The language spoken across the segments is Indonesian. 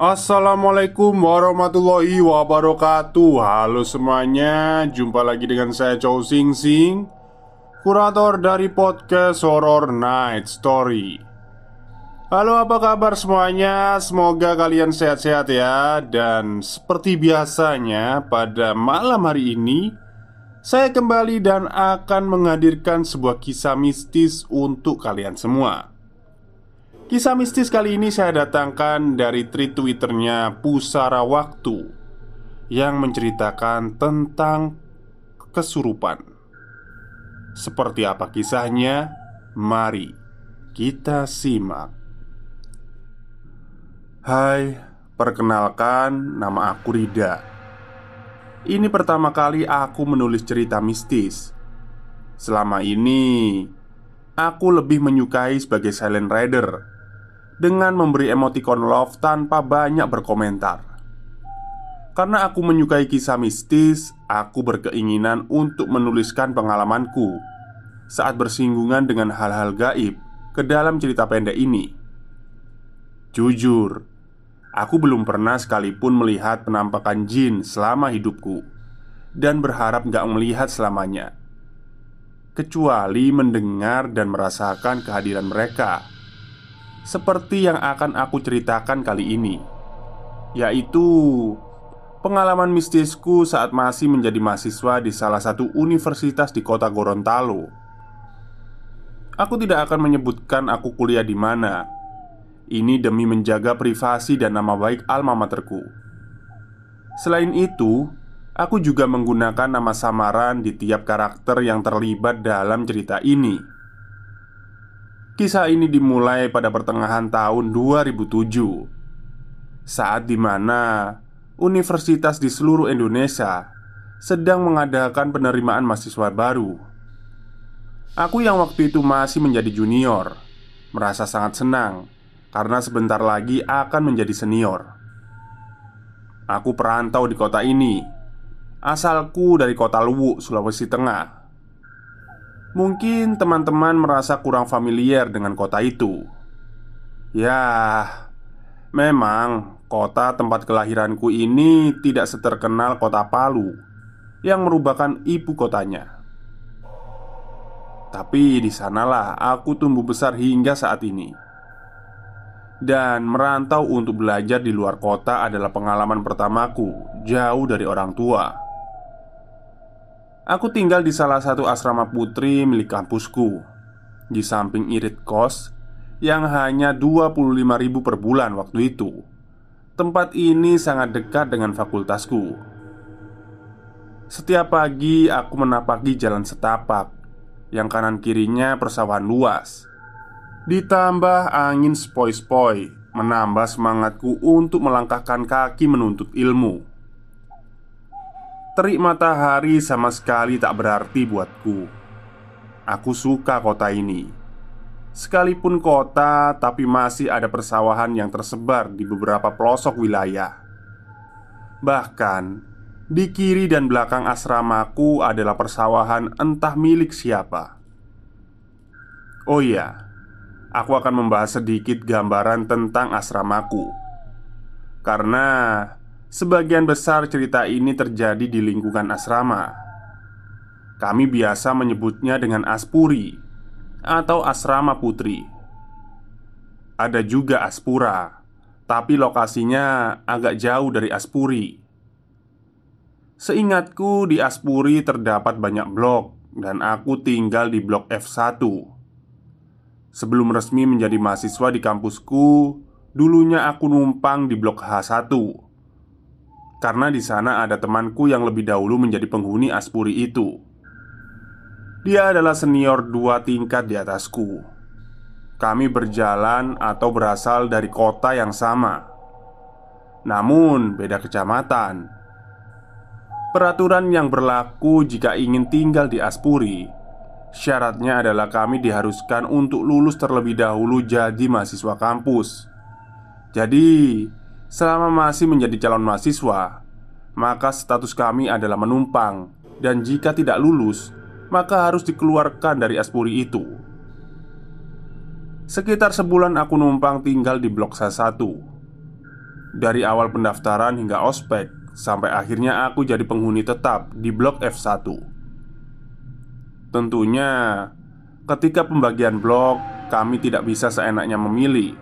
Assalamualaikum warahmatullahi wabarakatuh. Halo semuanya Jumpa lagi dengan saya Chow Sing Sing Kurator dari podcast Horror Night Story. Halo apa kabar semuanya? Semoga kalian sehat-sehat ya. Dan seperti biasanya Pada malam hari ini Saya kembali dan akan menghadirkan sebuah kisah mistis Untuk kalian semua Kisah mistis kali ini saya datangkan dari tweet twitternya Pusara Waktu Yang menceritakan tentang kesurupan. Seperti apa kisahnya? Mari kita simak. Hai, perkenalkan nama aku Rida. Ini pertama kali aku menulis cerita mistis. Selama ini Aku lebih menyukai sebagai silent rider dengan memberi emoticon love tanpa banyak berkomentar. Karena aku menyukai kisah mistis, aku berkeinginan untuk menuliskan pengalamanku saat bersinggungan dengan hal-hal gaib ke dalam cerita pendek ini. Jujur, aku belum pernah sekalipun melihat penampakan jin selama hidupku dan berharap gak melihat selamanya, kecuali mendengar dan merasakan kehadiran mereka seperti yang akan aku ceritakan kali ini, yaitu pengalaman mistisku saat masih menjadi mahasiswa di salah satu universitas di kota Gorontalo. Aku tidak akan menyebutkan aku kuliah di mana. Ini demi menjaga privasi dan nama baik alma materku. Selain itu, aku juga menggunakan nama samaran di tiap karakter yang terlibat dalam cerita ini. Kisah ini dimulai pada pertengahan tahun 2007 Saat di mana Universitas di seluruh Indonesia Sedang mengadakan penerimaan mahasiswa baru. Aku yang waktu itu masih menjadi junior Merasa sangat senang Karena sebentar lagi akan menjadi senior. Aku perantau di kota ini Asalku dari kota Luwu, Sulawesi Tengah Mungkin teman-teman merasa kurang familiar dengan kota itu. Ya, memang kota tempat kelahiranku ini tidak seterkenal kota Palu yang merupakan ibu kotanya. Tapi di sanalah aku tumbuh besar hingga saat ini. Dan merantau untuk belajar di luar kota adalah pengalaman pertamaku jauh dari orang tua. Aku tinggal di salah satu asrama putri milik kampusku Di samping irit kos Yang hanya 25 ribu per bulan waktu itu. Tempat ini sangat dekat dengan fakultasku. Setiap pagi aku menapaki jalan setapak Yang kanan kirinya persawahan luas. Ditambah angin spoi-spoi Menambah semangatku untuk melangkahkan kaki menuntut ilmu Terik matahari sama sekali tak berarti buatku. Aku suka kota ini. Sekalipun kota, tapi masih ada persawahan yang tersebar di beberapa pelosok wilayah. Bahkan di kiri dan belakang asramaku adalah persawahan entah milik siapa. Oh iya, aku akan membahas sedikit gambaran tentang asramaku karena Sebagian besar cerita ini terjadi di lingkungan asrama Kami biasa menyebutnya dengan Aspuri atau Asrama Putri. Ada juga Aspura, tapi lokasinya agak jauh dari Aspuri. Seingatku di Aspuri terdapat banyak blok dan aku tinggal di blok F1. Sebelum resmi menjadi mahasiswa di kampusku, dulunya aku numpang di blok H1. Karena di sana ada temanku yang lebih dahulu menjadi penghuni Aspuri itu. Dia adalah senior dua tingkat di atasku. Kami berjalan atau berasal dari kota yang sama, namun beda kecamatan. Peraturan yang berlaku jika ingin tinggal di Aspuri Syaratnya adalah kami diharuskan untuk lulus terlebih dahulu jadi mahasiswa kampus Jadi, selama masih menjadi calon mahasiswa Maka status kami adalah menumpang. Dan jika tidak lulus Maka harus dikeluarkan dari Aspuri itu. Sekitar sebulan aku numpang tinggal di blok S1 Dari awal pendaftaran hingga ospek Sampai akhirnya aku jadi penghuni tetap di blok F1 Tentunya ketika pembagian blok kami tidak bisa seenaknya memilih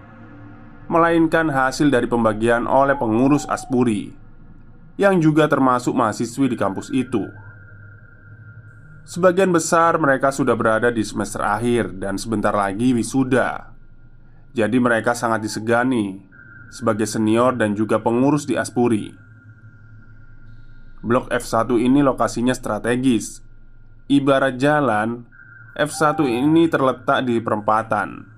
Melainkan hasil dari pembagian oleh pengurus Aspuri Yang juga termasuk mahasiswi di kampus itu. Sebagian besar mereka sudah berada di semester akhir dan sebentar lagi wisuda. Jadi mereka sangat disegani Sebagai senior dan juga pengurus di Aspuri. Blok F1 ini lokasinya strategis. Ibarat jalan F1 ini terletak di perempatan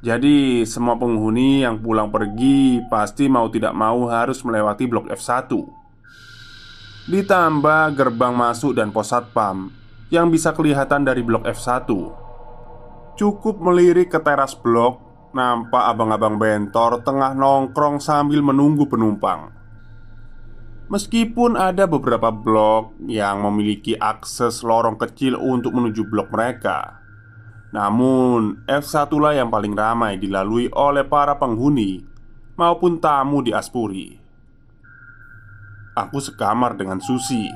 Jadi semua penghuni yang pulang pergi Pasti mau tidak mau harus melewati blok F1 Ditambah gerbang masuk dan pos satpam Yang bisa kelihatan dari blok F1 Cukup melirik ke teras blok Nampak abang-abang bentor tengah nongkrong sambil menunggu penumpang. Meskipun ada beberapa blok yang memiliki akses lorong kecil untuk menuju blok mereka Namun F1 lah yang paling ramai dilalui oleh para penghuni maupun tamu di Aspuri. Aku sekamar dengan Susi.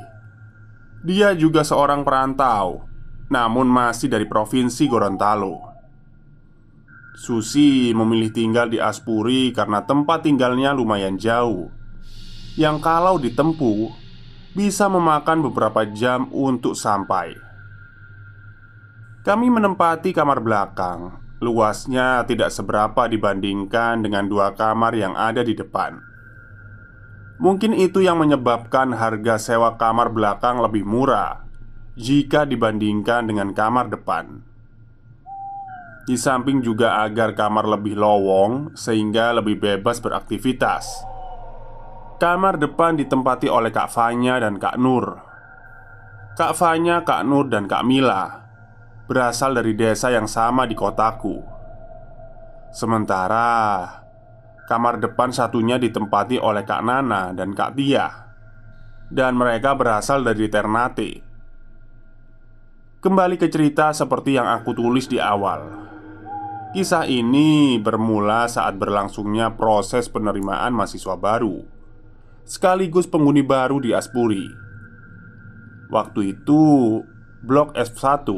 Dia juga seorang perantau Namun masih dari provinsi Gorontalo. Susi memilih tinggal di Aspuri karena tempat tinggalnya lumayan jauh yang kalau ditempuh bisa memakan beberapa jam untuk sampai. Kami menempati kamar belakang. Luasnya tidak seberapa dibandingkan dengan dua kamar yang ada di depan. Mungkin itu yang menyebabkan harga sewa kamar belakang lebih murah jika dibandingkan dengan kamar depan. Di samping juga agar kamar lebih lowong, sehingga lebih bebas beraktivitas. Kamar depan ditempati oleh Kak Fanya dan Kak Nur Kak Fanya, Kak Nur, dan Kak Mila Berasal dari desa yang sama di kotaku. Sementara Kamar depan satunya ditempati oleh Kak Nana dan Kak Tia. Dan mereka berasal dari Ternate. Kembali ke cerita seperti yang aku tulis di awal. Kisah ini bermula saat berlangsungnya proses penerimaan mahasiswa baru sekaligus penghuni baru di Aspuri. Waktu itu, Blok F1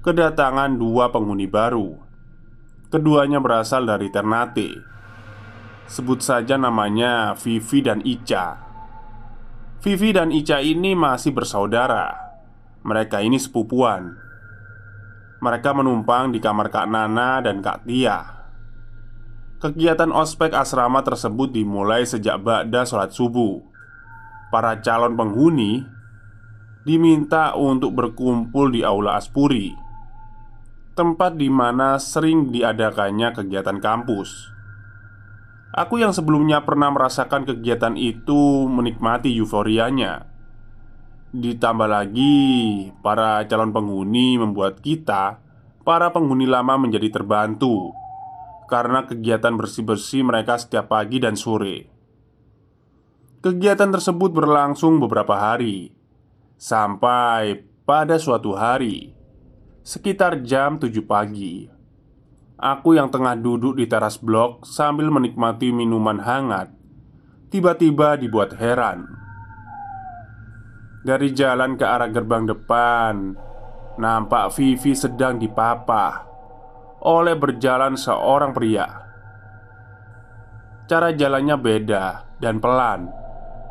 kedatangan dua penghuni baru. Keduanya berasal dari Ternate. Sebut saja namanya Vivi dan Ica. Vivi dan Ica ini masih bersaudara. Mereka ini sepupuan. Mereka menumpang di kamar Kak Nana dan Kak Tia. Kegiatan ospek asrama tersebut dimulai sejak ba'da sholat subuh Para calon penghuni diminta untuk berkumpul di Aula Aspuri Tempat di mana sering diadakannya kegiatan kampus. Aku yang sebelumnya pernah merasakan kegiatan itu menikmati euforianya. Ditambah lagi, para calon penghuni membuat kita, para penghuni lama menjadi terbantu karena kegiatan bersih-bersih mereka setiap pagi dan sore. Kegiatan tersebut berlangsung beberapa hari sampai pada suatu hari sekitar jam 7 pagi. Aku yang tengah duduk di teras blok sambil menikmati minuman hangat tiba-tiba dibuat heran. Dari jalan ke arah gerbang depan, nampak Vivi sedang dipapah oleh berjalan seorang pria. Cara jalannya beda dan pelan,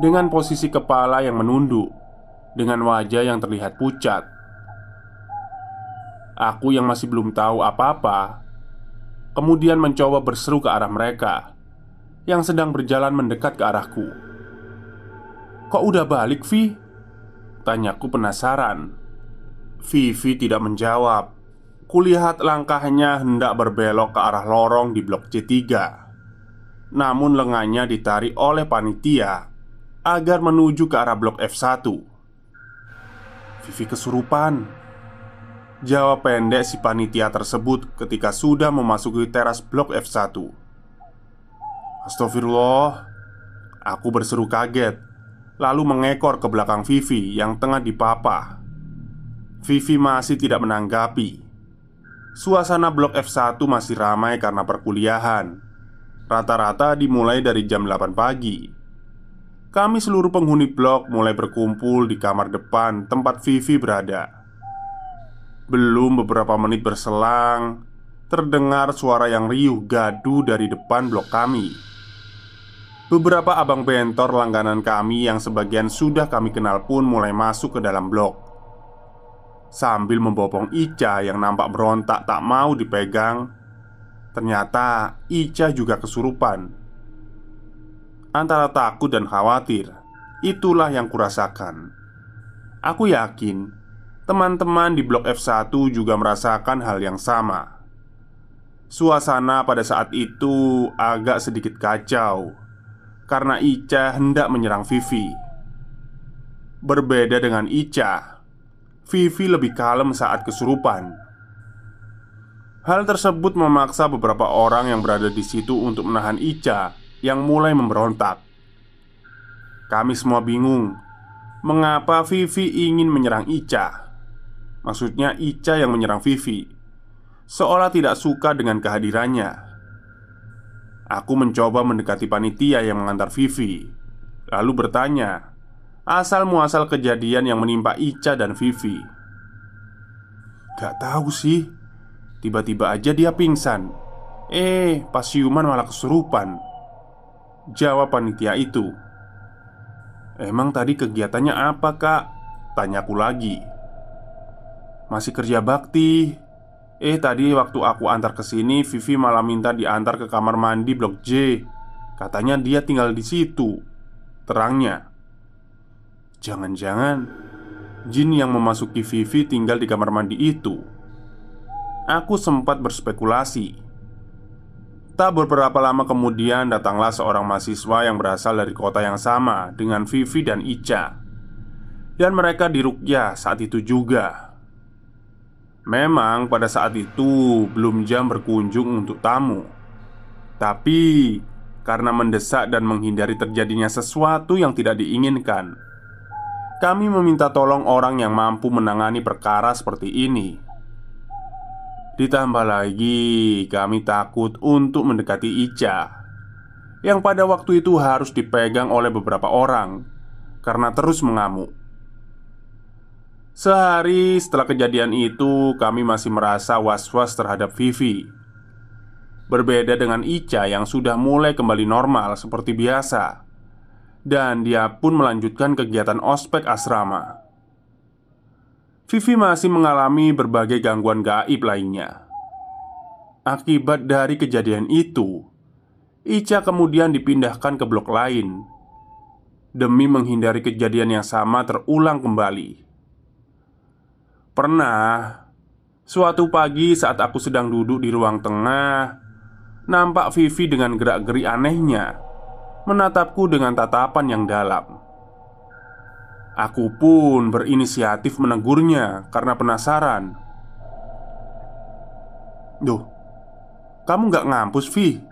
dengan posisi kepala yang menunduk, dengan wajah yang terlihat pucat. Aku yang masih belum tahu apa-apa, kemudian mencoba berseru ke arah mereka yang sedang berjalan mendekat ke arahku. "Kok udah balik, Vi?" tanyaku penasaran. Vivi tidak menjawab. Kulihat langkahnya hendak berbelok ke arah lorong di blok C3 Namun lengannya ditarik oleh panitia Agar menuju ke arah blok F1 Vivi kesurupan Jawab pendek si panitia tersebut ketika sudah memasuki teras blok F1 Astagfirullah Aku berseru kaget Lalu mengekor ke belakang Vivi yang tengah dipapah. Vivi masih tidak menanggapi. Suasana blok F1 masih ramai karena perkuliahan. Rata-rata dimulai dari jam 8 pagi. Kami seluruh penghuni blok mulai berkumpul di kamar depan tempat Vivi berada Belum beberapa menit berselang Terdengar suara yang riuh gaduh dari depan blok kami. Beberapa abang bentor langganan kami yang sebagian sudah kami kenal pun mulai masuk ke dalam blok. Sambil membopong Ica yang nampak berontak tak mau dipegang Ternyata Ica juga kesurupan. Antara takut dan khawatir Itulah yang kurasakan. Aku yakin Teman-teman di Blok F1 juga merasakan hal yang sama Suasana pada saat itu agak sedikit kacau Karena Ica hendak menyerang Vivi Berbeda dengan Ica Vivi lebih kalem saat kesurupan. Hal tersebut memaksa beberapa orang yang berada di situ untuk menahan Ica yang mulai memberontak. Kami semua bingung mengapa Vivi ingin menyerang Ica. Maksudnya Ica yang menyerang Vivi. Seolah tidak suka dengan kehadirannya. Aku mencoba mendekati panitia yang mengantar Vivi Lalu bertanya Asal muasal kejadian yang menimpa Ica dan Vivi? Gak tahu sih. Tiba-tiba aja dia pingsan. Eh, pas siuman malah kesurupan Jawab panitia itu. Emang tadi kegiatannya apa kak? Tanyaku lagi Masih kerja bakti Eh tadi waktu aku antar ke sini, Vivi malah minta diantar ke kamar mandi blok J. Katanya dia tinggal di situ. Terangnya. Jangan-jangan jin yang memasuki Vivi tinggal di kamar mandi itu. Aku sempat berspekulasi. Tak beberapa lama kemudian datanglah seorang mahasiswa yang berasal dari kota yang sama dengan Vivi dan Ica. Dan mereka dirukyah saat itu juga. Memang pada saat itu belum jam berkunjung untuk tamu. Tapi karena mendesak dan menghindari terjadinya sesuatu yang tidak diinginkan, kami meminta tolong orang yang mampu menangani perkara seperti ini. Ditambah lagi, kami takut untuk mendekati Ica yang pada waktu itu harus dipegang oleh beberapa orang karena terus mengamuk. Sehari setelah kejadian itu, kami masih merasa was-was terhadap Vivi. Berbeda dengan Ica yang sudah mulai kembali normal seperti biasa dan dia pun melanjutkan kegiatan ospek asrama. Vivi masih mengalami berbagai gangguan gaib lainnya. Akibat dari kejadian itu, Ica kemudian dipindahkan ke blok lain demi menghindari kejadian yang sama terulang kembali. Pernah suatu pagi saat aku sedang duduk di ruang tengah, nampak Vivi dengan gerak-geri anehnya menatapku dengan tatapan yang dalam. Aku pun berinisiatif menegurnya karena penasaran. Duh, kamu gak ngampus, Vi?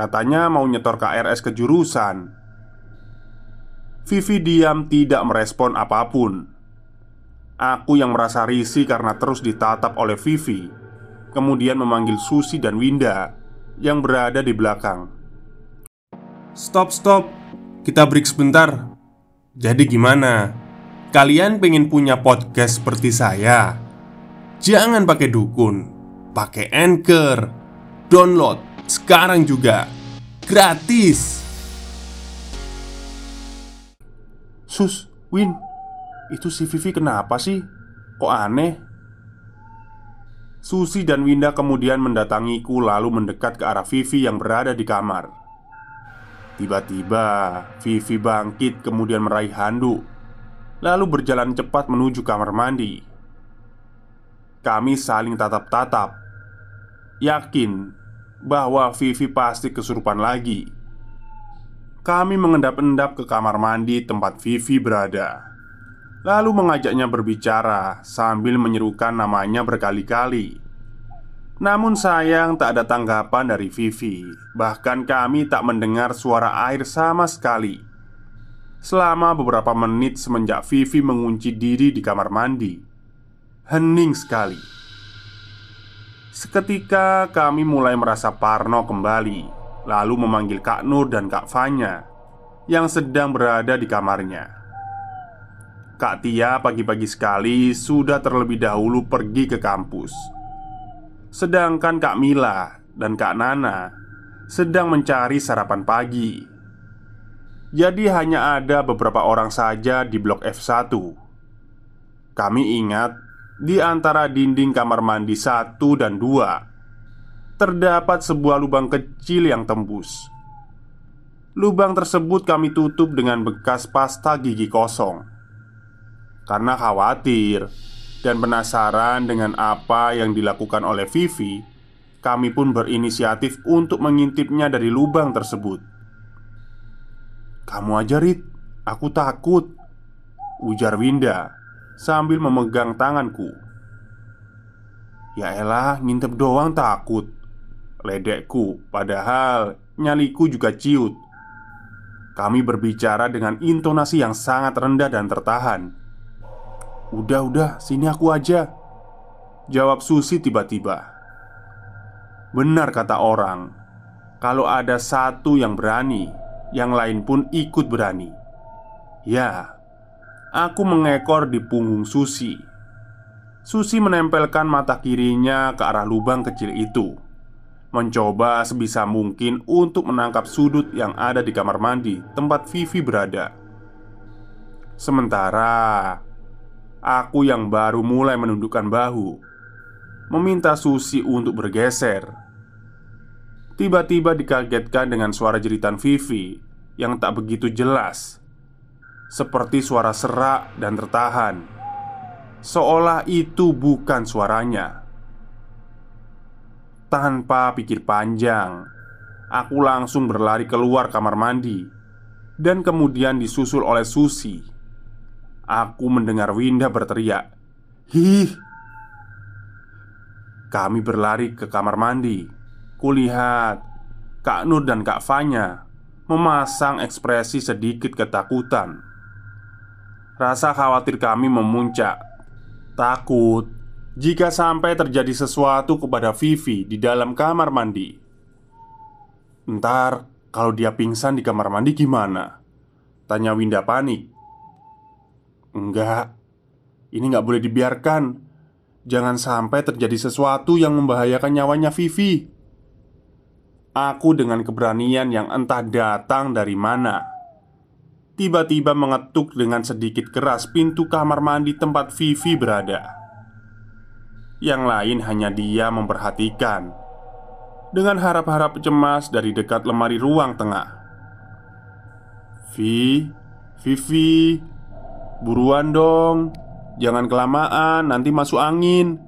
Katanya mau nyetor KRS ke jurusan. Vivi diam tidak merespon apa pun. Aku yang merasa risih karena terus ditatap oleh Vivi, kemudian memanggil Susi dan Winda yang berada di belakang. Stop, stop. Kita break sebentar. Jadi gimana? Kalian pengen punya podcast seperti saya? Jangan pakai dukun, pakai Anchor. Download sekarang juga. Gratis. Sus, Win, itu si Vivi kenapa sih? Kok aneh? Susi dan Winda kemudian mendatangiku lalu mendekat ke arah Vivi yang berada di kamar. Tiba-tiba, Vivi bangkit kemudian meraih handuk, lalu berjalan cepat menuju kamar mandi. Kami saling tatap-tatap, yakin bahwa Vivi pasti kesurupan lagi. Kami mengendap-endap ke kamar mandi tempat Vivi berada. Lalu mengajaknya berbicara sambil menyerukan namanya berkali-kali. Namun sayang tak ada tanggapan dari Vivi. Bahkan kami tak mendengar suara air sama sekali. Selama beberapa menit semenjak Vivi mengunci diri di kamar mandi. Hening sekali. Seketika kami mulai merasa parno kembali, lalu memanggil Kak Nur dan Kak Fanya yang sedang berada di kamarnya. Kak Tia pagi-pagi sekali sudah terlebih dahulu pergi ke kampus. Sedangkan Kak Mila dan Kak Nana sedang mencari sarapan pagi. Jadi hanya ada beberapa orang saja di blok F1 Kami ingat di antara dinding kamar mandi 1 dan 2 Terdapat sebuah lubang kecil yang tembus. Lubang tersebut kami tutup dengan bekas pasta gigi kosong karena khawatir dan penasaran dengan apa yang dilakukan oleh Vivi, kami pun berinisiatif untuk mengintipnya dari lubang tersebut. "Kamu aja, Rit. Aku takut," ujar Winda sambil memegang tanganku. "Ya elah, ngintip doang takut." Ledekku, padahal nyaliku juga ciut. Kami berbicara dengan intonasi yang sangat rendah dan tertahan Udah, udah, sini aku aja. Jawab Susi tiba-tiba. Benar kata orang Kalau ada satu yang berani Yang lain pun ikut berani. Ya Aku mengekor di punggung Susi. Susi menempelkan mata kirinya ke arah lubang kecil itu. Mencoba sebisa mungkin untuk menangkap sudut yang ada di kamar mandi tempat Vivi berada. Sementara Aku yang baru mulai menundukkan bahu Meminta Susi untuk bergeser. Tiba-tiba dikagetkan dengan suara jeritan Vivi Yang tak begitu jelas Seperti suara serak dan tertahan. Seolah itu bukan suaranya. Tanpa pikir panjang Aku langsung berlari keluar kamar mandi Dan kemudian disusul oleh Susi Aku mendengar Winda berteriak Hih! Kami berlari ke kamar mandi. Kulihat Kak Nur dan Kak Fanya Memasang ekspresi sedikit ketakutan. Rasa khawatir kami memuncak. Takut Jika sampai terjadi sesuatu kepada Vivi di dalam kamar mandi. Ntar kalau dia pingsan di kamar mandi gimana? Tanya Winda panik Enggak, ini nggak boleh dibiarkan. Jangan sampai terjadi sesuatu yang membahayakan nyawanya Vivi. Aku dengan keberanian yang entah datang dari mana Tiba-tiba mengetuk dengan sedikit keras pintu kamar mandi tempat Vivi berada Yang lain hanya dia memperhatikan Dengan harap-harap cemas dari dekat lemari ruang tengah Vi, Vivi, Buruan dong. Jangan kelamaan, nanti masuk angin.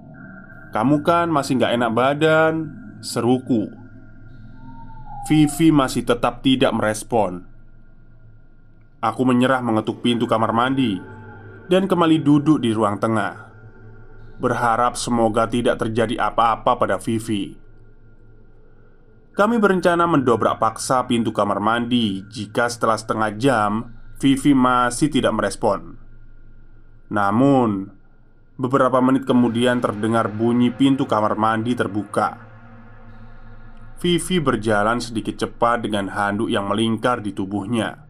Kamu kan masih gak enak badan. Seruku. Vivi masih tetap tidak merespon. Aku menyerah mengetuk pintu kamar mandi Dan kembali duduk di ruang tengah. Berharap semoga tidak terjadi apa-apa pada Vivi. Kami berencana mendobrak paksa pintu kamar mandi Jika setelah setengah jam Vivi masih tidak merespon. Namun, beberapa menit kemudian terdengar bunyi pintu kamar mandi terbuka. Vivi berjalan sedikit cepat dengan handuk yang melingkar di tubuhnya.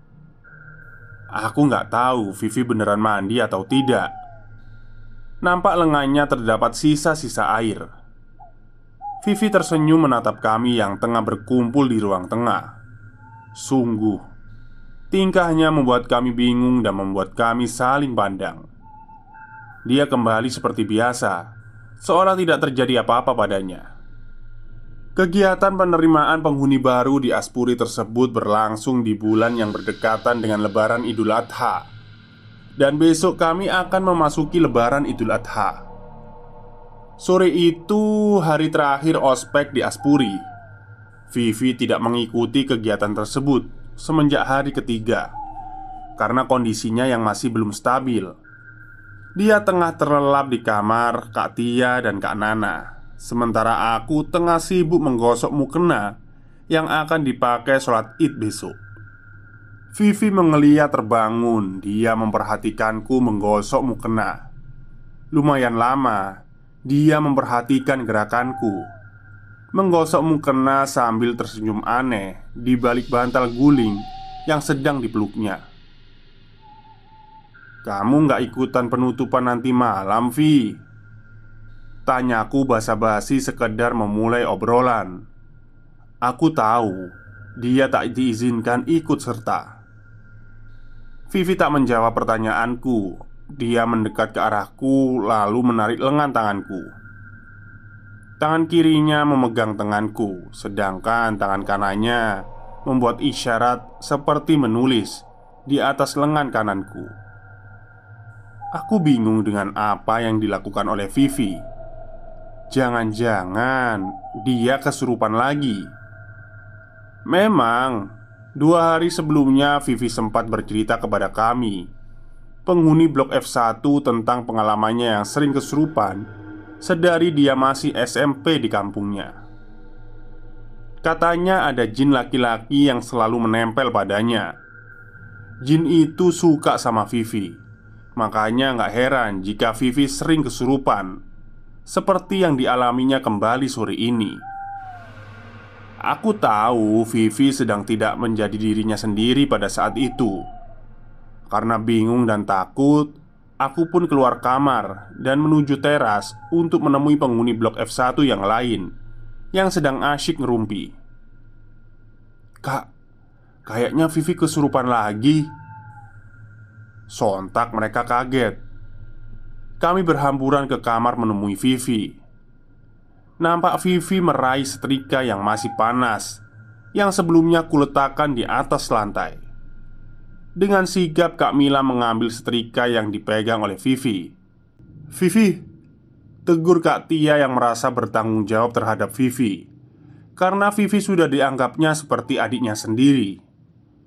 Aku nggak tahu Vivi beneran mandi atau tidak. Nampak lengannya terdapat sisa-sisa air. Vivi tersenyum menatap kami yang tengah berkumpul di ruang tengah. Sungguh, tingkahnya membuat kami bingung dan membuat kami saling pandang. Dia kembali seperti biasa, seolah tidak terjadi apa-apa padanya. Kegiatan penerimaan penghuni baru di Aspuri tersebut berlangsung di bulan yang berdekatan dengan Lebaran Idul Adha, dan besok kami akan memasuki Lebaran Idul Adha. Sore itu hari terakhir ospek di Aspuri. Vivi tidak mengikuti kegiatan tersebut semenjak hari ketiga karena kondisinya yang masih belum stabil. Dia tengah terlelap di kamar Kak Tia dan Kak Nana. Sementara aku tengah sibuk menggosok mukena Yang akan dipakai sholat id besok. Vivi mengeliat terbangun. Dia memperhatikanku menggosok mukena. Lumayan lama Dia memperhatikan gerakanku. Menggosok mukena sambil tersenyum aneh Di balik bantal guling Yang sedang dipeluknya kamu nggak ikutan penutupan nanti malam, Vi? Tanyaku basa-basi sekedar memulai obrolan. Aku tahu Dia tak diizinkan ikut serta. Vivi tak menjawab pertanyaanku. Dia mendekat ke arahku Lalu menarik lengan tanganku. Tangan kirinya memegang tanganku Sedangkan tangan kanannya Membuat isyarat seperti menulis Di atas lengan kananku Aku bingung dengan apa yang dilakukan oleh Vivi. Jangan-jangan dia kesurupan lagi. Memang, dua hari sebelumnya Vivi sempat bercerita kepada kami, penghuni Blok F1 tentang pengalamannya yang sering kesurupan sedari dia masih SMP di kampungnya. Katanya ada jin laki-laki yang selalu menempel padanya. Jin itu suka sama Vivi Makanya nggak heran jika Vivi sering kesurupan Seperti yang dialaminya kembali sore ini. Aku tahu Vivi sedang tidak menjadi dirinya sendiri pada saat itu. Karena bingung dan takut Aku pun keluar kamar dan menuju teras untuk menemui penghuni blok F1 yang lain Yang sedang asyik ngerumpi. Kak, kayaknya Vivi kesurupan lagi Sontak mereka kaget. Kami berhamburan ke kamar menemui Vivi. Nampak Vivi meraih setrika yang masih panas Yang sebelumnya kuletakkan di atas lantai. Dengan sigap Kak Mila mengambil setrika yang dipegang oleh Vivi. Vivi Tegur Kak Tia yang merasa bertanggung jawab terhadap Vivi Karena Vivi sudah dianggapnya seperti adiknya sendiri